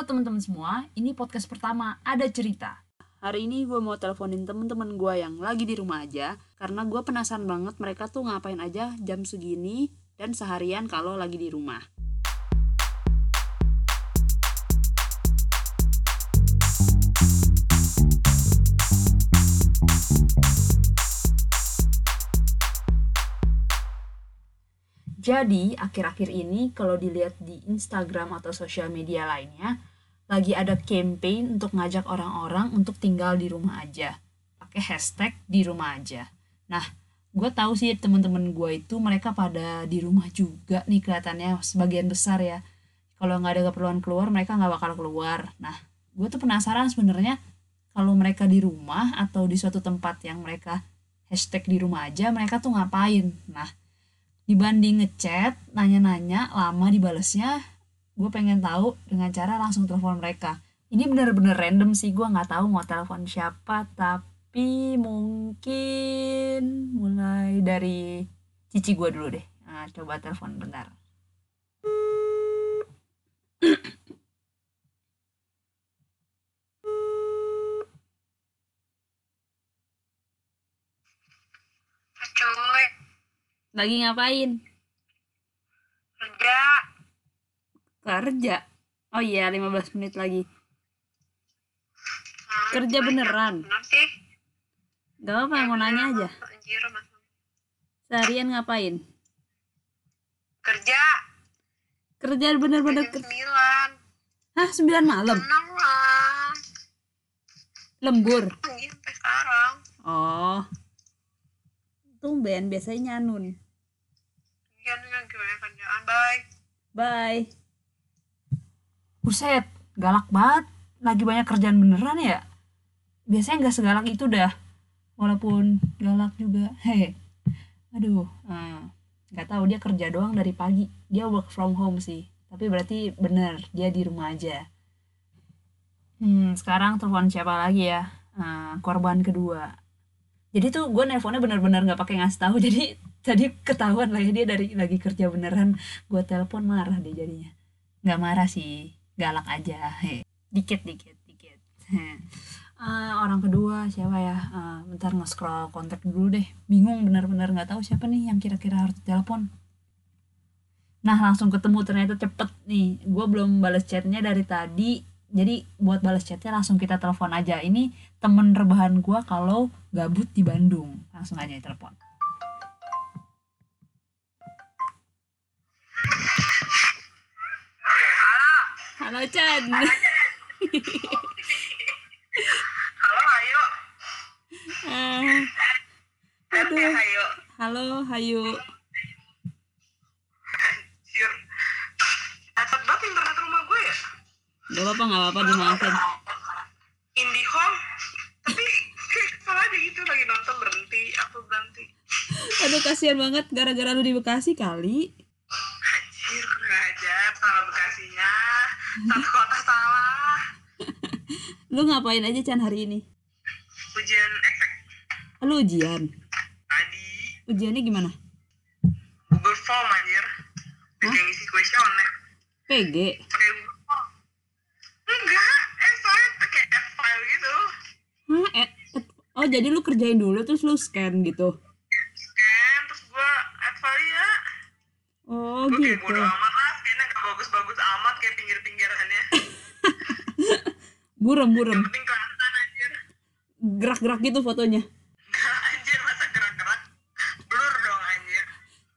Halo teman-teman semua, ini podcast pertama Ada Cerita. Hari ini gue mau teleponin temen-temen gue yang lagi di rumah aja Karena gue penasaran banget mereka tuh ngapain aja jam segini dan seharian kalau lagi di rumah Jadi, akhir-akhir ini kalau dilihat di Instagram atau sosial media lainnya, lagi ada campaign untuk ngajak orang-orang untuk tinggal di rumah aja. Pakai hashtag di rumah aja. Nah, gue tahu sih temen-temen gue itu mereka pada di rumah juga nih kelihatannya sebagian besar ya. Kalau nggak ada keperluan keluar, mereka nggak bakal keluar. Nah, gue tuh penasaran sebenarnya kalau mereka di rumah atau di suatu tempat yang mereka hashtag di rumah aja, mereka tuh ngapain? Nah, dibanding ngechat nanya-nanya lama dibalesnya gue pengen tahu dengan cara langsung telepon mereka. Ini bener-bener random sih gue nggak tahu mau telepon siapa tapi mungkin mulai dari cici gue dulu deh. Nah, coba telepon bentar. Cuy, lagi ngapain kerja. Kerja oh iya 15 menit lagi Hmm, Kerja beneran? Sih. gak apa mau nanya aja Anjir, seharian ngapain Kerja. kerja bener-bener Jam ker- 9. hah 9 malam lah. lembur Anjir, sampai sekarang. oh tumben biasanya nyanun Iya gimana kerjaan. Bye. bye buset galak banget. Lagi banyak kerjaan beneran ya? Biasanya nggak segalak itu dah. Walaupun galak juga. Hehe aduh eh, nggak tahu dia kerja doang dari pagi. Dia work from home sih. Tapi berarti bener dia di rumah aja. Hmm sekarang telepon siapa lagi ya? Eh, korban kedua. Jadi tuh gue nelponnya bener-bener nggak pakai ngasih tahu. Jadi tadi ketahuan lah ya dia dari lagi kerja beneran. Gue telepon marah dia jadinya. Nggak marah sih galak aja he. Dikit dikit dikit Heh. Eh, orang kedua siapa ya? Eh, bentar nge-scroll kontak dulu deh. Bingung bener-bener nggak tahu siapa nih yang kira-kira harus telepon nah langsung ketemu ternyata cepet nih. Gue belum balas chatnya dari tadi. Jadi buat balas chatnya langsung kita telepon aja. Ini temen rebahan gue kalau gabut di Bandung. Langsung aja telepon Halo. Chan Halo, ayo. Eh, Aduh. Ayo. halo Hayu Anjir. Cepet banget internet rumah gue ya. gak apa-apa gak apa-apa dimaafin Indihome. Tapi kesel aja gitu lagi nonton berhenti. Apa berhenti. aduh kasihan banget gara-gara lu di Bekasi kali Anjir, kurang aja salah Bekasinya. Satu kota salah. lu ngapain aja Chan hari ini Ujian efek lu ujian tadi ujiannya gimana Google Form anjir. Kayak ngisi kuesioner. PG Pakai. Enggak, eh soalnya pakai file gitu. Hah, eh, oh jadi lu kerjain dulu terus lu scan gitu Scan, terus gua add file ya. oh Gua kayak gitu bodo amat lah, scannya gak bagus-bagus amat kayak pinggir-pinggirannya. Burem burem gerak-gerak gitu fotonya anjir, masa gerak-gerak. Blur dong anjir.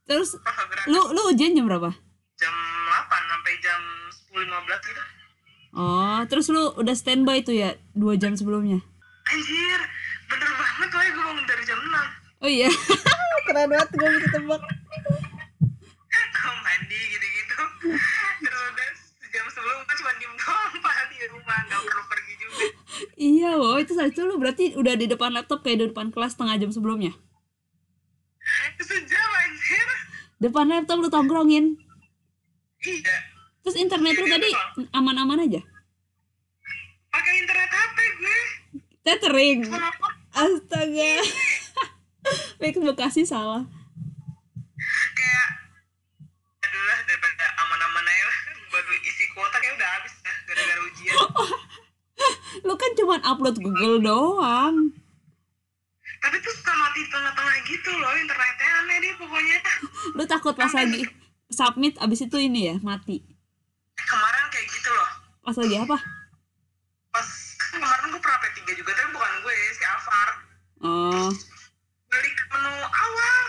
terus lu lu ujian jam berapa jam 8 sampai jam 10.15 gitu. oh terus lu udah standby tuh ya dua jam sebelumnya Anjir, bener banget woy gue bangun dari jam 6. oh iya keren banget gue bisa tebak Gue mandi gitu-gitu. Terus udah sejam sebelum gue cuma diem doang pak di rumah, gak perlu pergi juga. Iya wow itu saat itu lu berarti udah di depan laptop kayak di depan kelas setengah jam sebelumnya? Sejam anjir. depan laptop lu tongkrongin? Iya, terus internet lu tadi aman-aman aja? Pakai internet HP gue. tethering. Astaga. Fix Bekasi salah Kayak aduh lah daripada aman-aman aja lah baru isi kuota kayak udah habis ya gara-gara ujian upload Google doang. Tapi tuh suka mati di tengah-tengah gitu loh internetnya aneh deh pokoknya. Lu takut pas lagi submit abis itu ini ya mati? Kemarin kayak gitu loh. Pas lagi apa? Pas kan kemarin gue pernah P3 juga tapi bukan gue si Alvar oh. Balik ke menu awal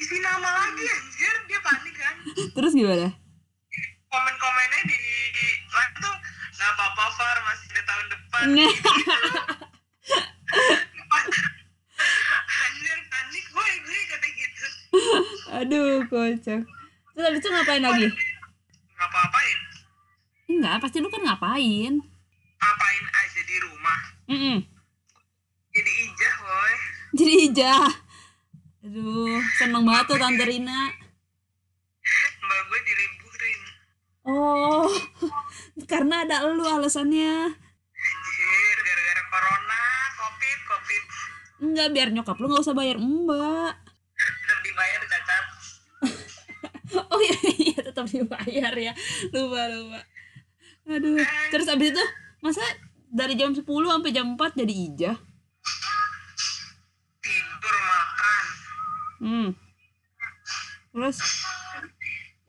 isi nama lagi anjir dia panik kan. Terus gimana? Komen-komennya di live tuh nggak apa-apa Far masih ada tahun depan Nah. anjir panik gue gue kata gitu. Aduh kocak. Terus abis itu ngapain lagi? Nggak apa-apain enggak pasti lu kan ngapain. Ngapain aja di rumah. Mm-mm. jadi ijah boy jadi ijah. Aduh seneng banget tuh tante Rina. Mbak gue diliburin oh karena ada lu alasannya anjir gara-gara corona covid covid enggak biar nyokap lu nggak usah bayar. Mbak. Belum dibayar cacat. Oh iya iya tetap dibayar ya. Lupa lupa. Aduh terus abis itu masa dari jam 10 sampai jam 4 jadi ijah? Tidur makan. Hmm. Terus?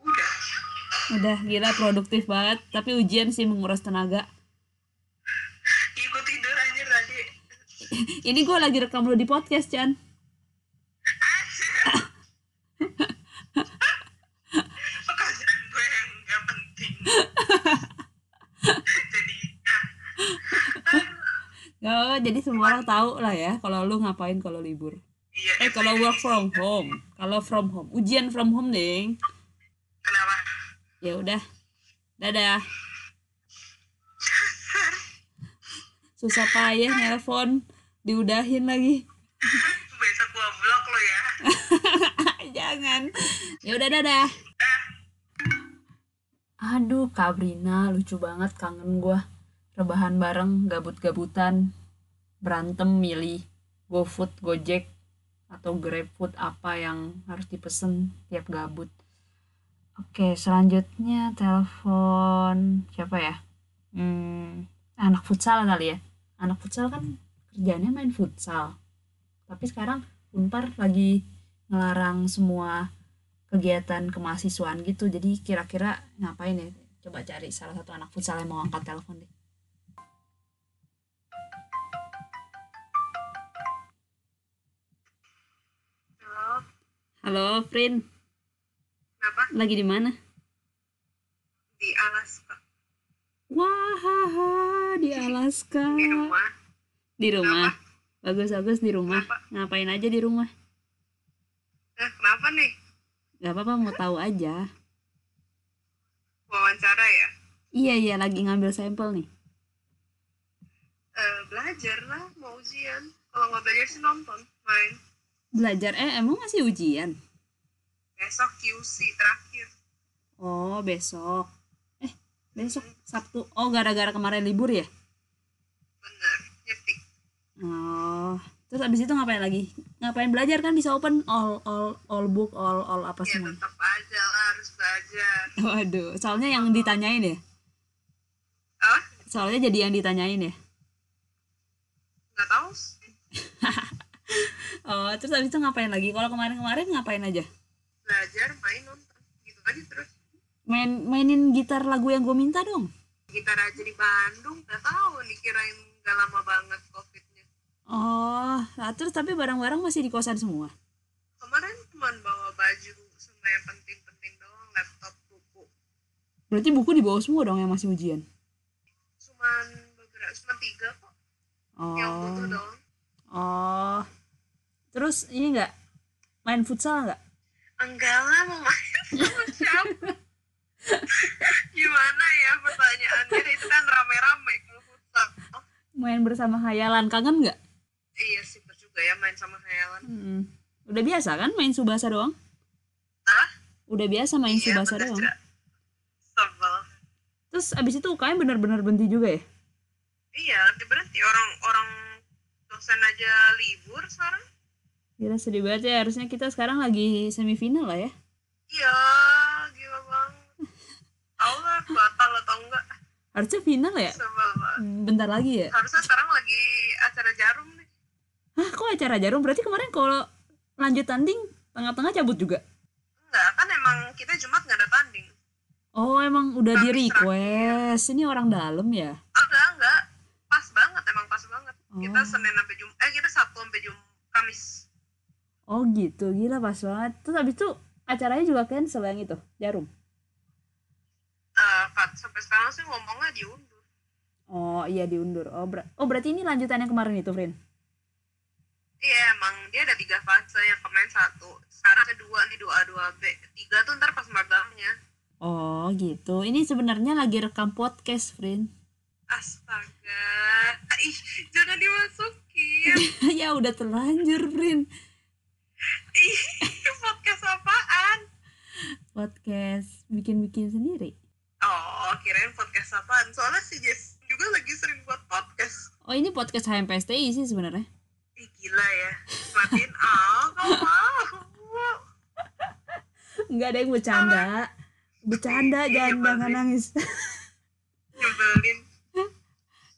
Udah. Udah gila produktif banget. Tapi ujian sih menguras tenaga. Ikut tidur anjir tadi ini gue lagi rekam lu di podcast Chan. Pekerjaan gue yang gak penting jadi oh, jadi semua orang tahu lah ya kalau lu ngapain kalau libur. Iya eh kalau work from home. Kalau from home. Ujian from home ding. Kenapa? Ya udah. Dadah. Susah payah nelpon diudahin lagi. Besok gua blok lo ya. Jangan. Ya udah dadah. Aduh Kabrina lucu banget kangen gua. Rebahan bareng gabut-gabutan berantem milih GoFood Gojek atau GrabFood apa yang harus dipesen tiap gabut. Oke selanjutnya telepon siapa ya? Hmm, anak futsal kali ya. Anak futsal kan kerjanya main futsal. Tapi sekarang Unpar lagi ngelarang semua kegiatan kemahasiswaan gitu. Jadi kira-kira ngapain ya? Coba cari salah satu anak futsal yang mau angkat telepon deh. Halo. Halo Frin. Kenapa? Lagi di mana? Di Alaska. Wah di Alaska. di rumah di rumah. Bagus-bagus di rumah. Kenapa? ngapain aja di rumah? Eh kenapa nih? Gak apa-apa mau tahu aja. Wawancara ya? Iya iya lagi ngambil sampel nih. Eh, belajar lah mau ujian. Kalau nggak belajar sih nonton main. Belajar? Eh emang masih ujian? Besok QC terakhir. Oh besok. Eh besok Sabtu. Oh gara-gara kemarin libur ya? Bener nyepi Oh, terus abis itu ngapain lagi? Ngapain belajar kan bisa open all all all book all all apa ya semua. tetap aja lah harus belajar Waduh, soalnya yang ditanyain ya. ah Soalnya jadi yang ditanyain ya. nggak tahu sih. Oh, terus abis itu ngapain lagi? Kalau kemarin-kemarin ngapain aja? belajar main nonton gitu aja terus Main mainin gitar lagu yang gue minta dong. gitar aja di Bandung nggak tahu nih kirain nggak lama banget Oh, nah, terus tapi barang-barang masih di kosan semua. kemarin cuma bawa baju sama yang penting-penting doang laptop buku Berarti buku dibawa semua dong yang masih ujian. cuman beberapa cuma tiga kok yang butuh Oh, doang oh. Terus ini nggak main futsal nggak? enggak lah mau main sama siapa gimana ya pertanyaannya itu kan rame-rame kalau futsal oh, Main bersama hayalan kangen nggak? iya sih bener juga ya main Mm-mm. Udah biasa kan main subasa doang? Hah? Udah biasa main iya subasa doang. juga sebel Terus abis itu UKM bener-bener berhenti juga ya? iya nanti berhenti orang orang dosen aja libur sekarang Gila sedih banget ya, harusnya kita sekarang lagi semifinal lah ya. iya gila banget tau lah batal atau enggak Harusnya final ya? sebel banget Bentar lagi ya? harusnya sekarang lagi kok acara jarum? Berarti kemarin kalau lanjut tanding tengah-tengah cabut juga? Enggak kan emang kita jumat nggak ada tanding. Oh emang udah di Habis request ini orang dalam ya? Enggak enggak. Pas banget emang pas banget. Kita Oh. senin sampai jum eh kita sabtu sampai jum kamis. Oh gitu. Gila pas banget. Terus habis itu acaranya juga cancel yang itu jarum? Eh, Kat, sampai sekarang sih ngomongnya diundur. Oh iya diundur. Oh, ber- oh berarti ini lanjutannya kemarin itu Frin iya emang dia ada tiga fase yang kemarin satu sekarang kedua nih dua dua B. Tiga tuh ntar pas magangnya. Oh gitu. Ini sebenarnya lagi rekam podcast Frin astaga. Ih jangan dimasukin. Ya udah terlanjur Frin ih podcast apaan? Podcast bikin-bikin sendiri. Oh kirain podcast apaan. Soalnya si Jess juga lagi sering buat podcast. Oh ini podcast HMPSTI sih sebenarnya gila ya. Matiin ah kau mau? Nggak ada yang bercanda. Bercanda Iya, jangan jangan nangis. Nyebelin.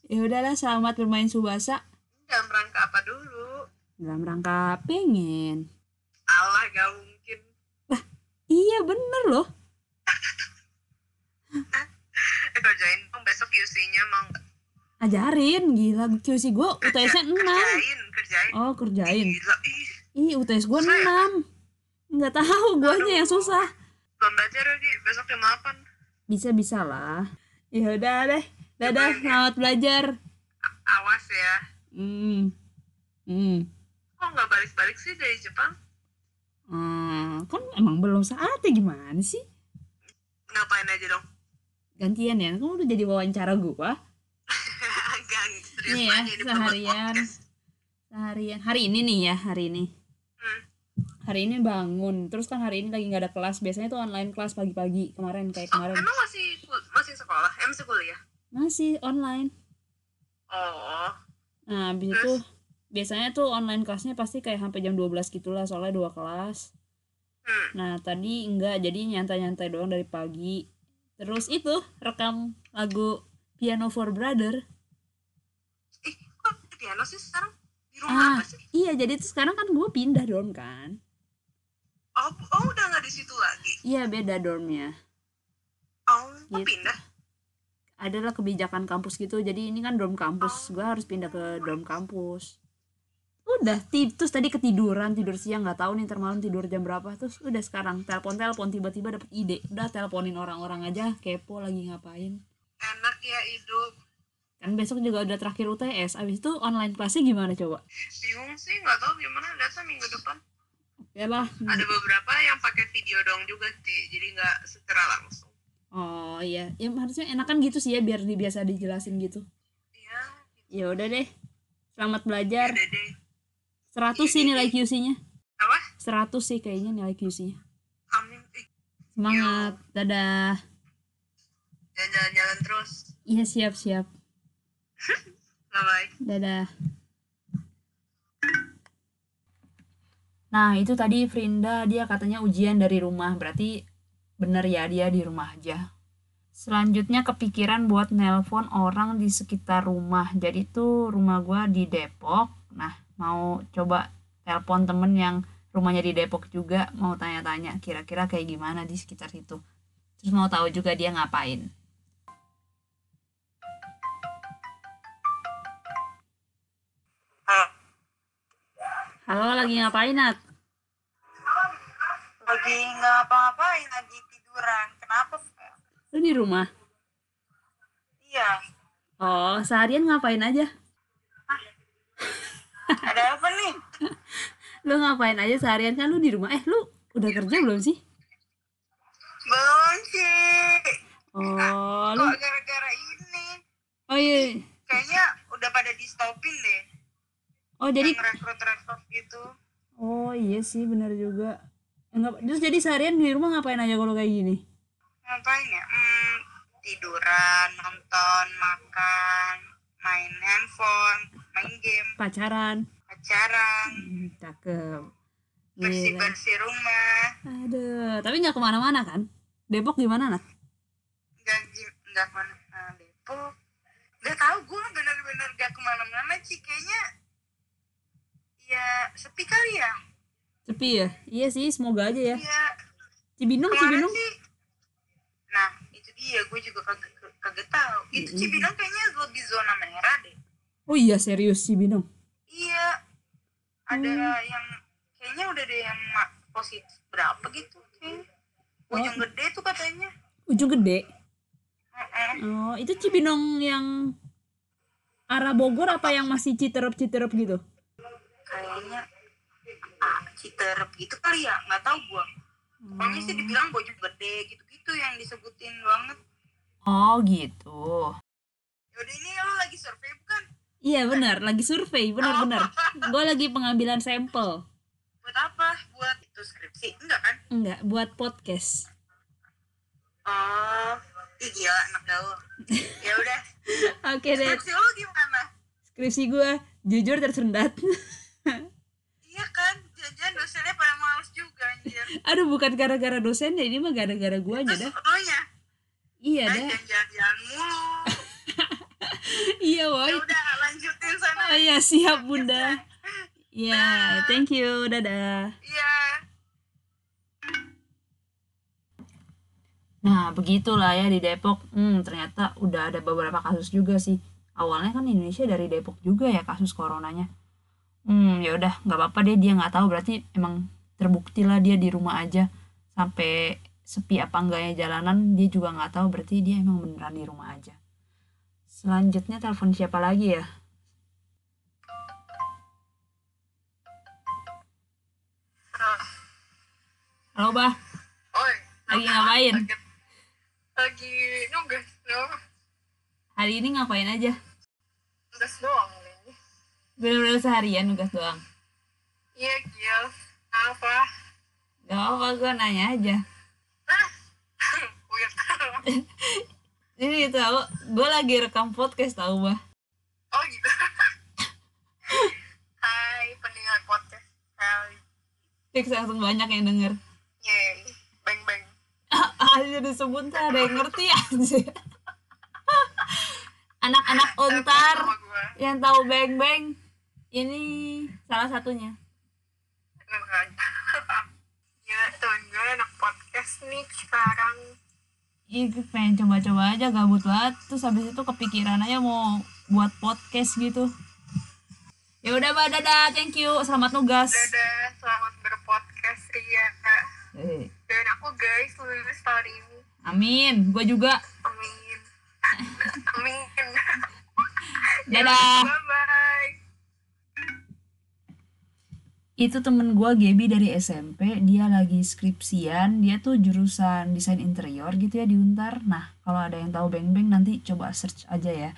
Ya udahlah selamat bermain subasa. Dalam rangka apa dulu? Dalam rangka pengen. Allah gak mungkin. Iya bener loh. Eh kerjain dong besok QC-nya mau nggak? Ajarin gila. QC gue UTS-nya 6 kerjain kerjain oh kerjain. Gila ih. Ih UTS gue Saya- 6 nggak tahu guanya yang susah. Belum belajar lagi besok jam 8 bisa bisa lah. Ya udah deh. Dadah selamat belajar. Awas ya. Hmm hmm. Kok nggak balik-balik sih dari Jepang? Hmm, kan emang belum saatnya gimana sih? Ngapain aja dong? Gantian ya kamu udah jadi wawancara gua Ya, buat seharian. seharian hari ini nih ya hari ini Hmm. hari ini bangun terus kan hari ini lagi nggak ada kelas biasanya tuh online kelas pagi-pagi kemarin kayak Oh, kemarin emang masih masih sekolah? Eh, masih kuliah? masih online Oh, nah habis Terus? itu biasanya tuh online kelasnya pasti kayak sampai jam 12 gitulah soalnya dua kelas hmm. nah tadi enggak jadi nyantai-nyantai doang dari pagi terus itu rekam lagu Piano for Brother piano sih sekarang? Di rumah Ah. apa sih? iya jadi tuh sekarang kan gue pindah dorm kan Oh, oh udah nggak di situ lagi. iya beda dormnya Oh, Gitu. pindah? adalah kebijakan kampus gitu jadi ini kan dorm kampus gue harus pindah ke dorm kampus udah terus tadi ketiduran tidur siang nggak tahu nih ntar malam tidur jam berapa terus udah sekarang telepon telepon tiba-tiba dapet ide udah teleponin orang-orang aja kepo lagi ngapain Enak ya hidup. Kan besok juga udah terakhir UTS abis itu online kelasnya gimana coba? Bingung sih, nggak tahu gimana. Data minggu depan. ya lah. Ada beberapa yang pakai video dong juga sih, jadi nggak secara langsung. oh iya. Ya harusnya enakan gitu sih ya biar di, biasa dijelasin gitu. Iya, ya udah deh. Selamat belajar. Udah deh. 100 sih nilai QC-nya Apa? 100 sih kayaknya nilai QC-nya Amin. Semangat. dadah. Jangan jalan-jalan terus. iya siap siap Bye-bye. dadah. Nah itu tadi Frinda dia katanya ujian dari rumah. Berarti bener ya dia di rumah aja. Selanjutnya kepikiran buat nelpon orang di sekitar rumah. Jadi tuh rumah gua di Depok. Nah mau coba telepon temen yang rumahnya di Depok juga. Mau tanya-tanya kira-kira kayak gimana di sekitar situ. Terus mau tahu juga dia ngapain halo lagi ngapain Nat? lagi ngapa-ngapain lagi tiduran. Kenapa? Fel? lu di rumah Iya. oh seharian ngapain aja Ada apa nih? lu ngapain aja seharian kan lu di rumah eh lu udah kerja belum sih Belum sih. oh lu Kok gara-gara ini? oh iya Kayaknya udah pada di stopin deh. Oh jadi Yang rekrut-rekrut gitu. oh iya sih bener juga Enggak, terus jadi seharian di rumah ngapain aja kalau kayak gini Ngapain ya? Hmm, tiduran, nonton, makan, main handphone, main game, pacaran pacaran, Hmm, cakep Gila. bersih-bersih rumah. aduh tapi nggak ke mana-mana kan Depok gimana Nat? Gak, gak ke mana eh, Depok. Gak tau gue bener-bener gak ke mana-mana sih. Kayaknya ya Tapi ya, iya sih semoga aja ya. iya Cibinong, kemarin Cibinong. sih nah itu dia gue juga kagak kagak tahu itu Cibinong kayaknya lebih zona merah deh Oh iya serius Cibinong. iya ada Hmm. yang kayaknya udah ada yang positif berapa gitu kayaknya ujung gede tuh katanya Ujung gede. Oh, itu Cibinong yang arah Bogor apa yang masih citerep-citerep gitu? Citerep gitu kali ya nggak tahu gua. Pokoknya sih dibilang bojong gede gitu-gitu yang disebutin banget. Oh gitu. yaudah ini lo lagi survei bukan? Iya benar, lagi survei, benar-benar. Gue lagi pengambilan sampel. buat apa? Buat itu skripsi? Enggak kan? Enggak, buat podcast. oh ih gila anak gaul. Ya udah Oke deh, skripsi lo gimana? Skripsi gue jujur tersendat. kan dosennya pada males juga anjir Aduh, bukan gara-gara dosennya, ini mah gara-gara gue aja dah. Iya eh, dah, mulu iya ya woy. udah lanjutin sana Oh iya, siap bunda. Iya, thank you, dadah. iya Nah, begitulah ya di Depok. Hmm, ternyata udah ada beberapa kasus juga sih. Awalnya kan Indonesia dari Depok juga ya kasus coronanya. Hmm, ya udah, nggak apa-apa deh dia nggak tahu berarti emang terbukti lah dia di rumah aja sampai sepi apa enggaknya jalanan dia juga nggak tahu berarti dia emang beneran di rumah aja. Selanjutnya telepon siapa lagi ya? Halo, Bah. oi Lagi ngapain? lagi, nugas no Hari ini ngapain aja? nugas doang Bener-bener seharian nugas doang. iya gil. Apa? Gak apa-apa, gue nanya aja. weird. Ini tahu, gue lagi rekam podcast tahu bah. oh gitu. Hai pendengar podcast kali. Fix langsung banyak yang denger. yeay. Bang bang. Aja disebut tuh ada yang ngerti aja. Anak-anak ontar yang tahu beng beng ini salah satunya. Ya temen gue anak podcast nih sekarang Ih, pengen coba-coba aja gabut banget. Terus habis itu kepikiran aja mau buat podcast gitu. Ya udah, Bah, dadah. Thank you. Selamat nugas. dadah selamat berpodcast Ria Eh, dan aku guys lulus tahun ini Amin. Gue juga. amin amin Dadah. itu temen gue Gaby dari SMP dia lagi skripsian. Dia tuh jurusan desain interior gitu ya di Untar. Nah kalau ada yang tahu Beng Beng nanti coba search aja ya.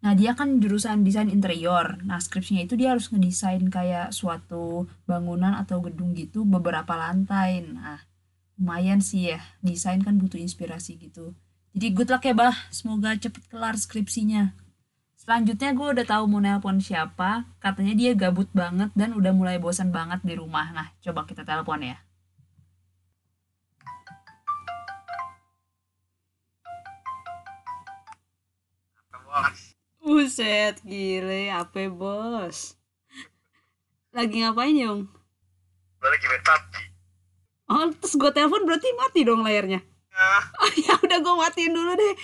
Nah dia kan jurusan desain interior. Nah skripsinya itu dia harus ngedesain kayak suatu bangunan atau gedung gitu beberapa lantai. Nah lumayan sih ya. Desain kan butuh inspirasi gitu. Jadi good luck ya bah. Semoga cepet kelar skripsinya Selanjutnya gue udah tahu mau nelpon siapa. Katanya dia gabut banget dan udah mulai bosan banget di rumah. Nah, coba kita telepon ya. bos Buset, gile, apa bos? Lagi ngapain Yung? gue lagi main PUBG Oh, terus gue telepon berarti mati dong layarnya. Ah, Oh ya udah gue matiin dulu deh.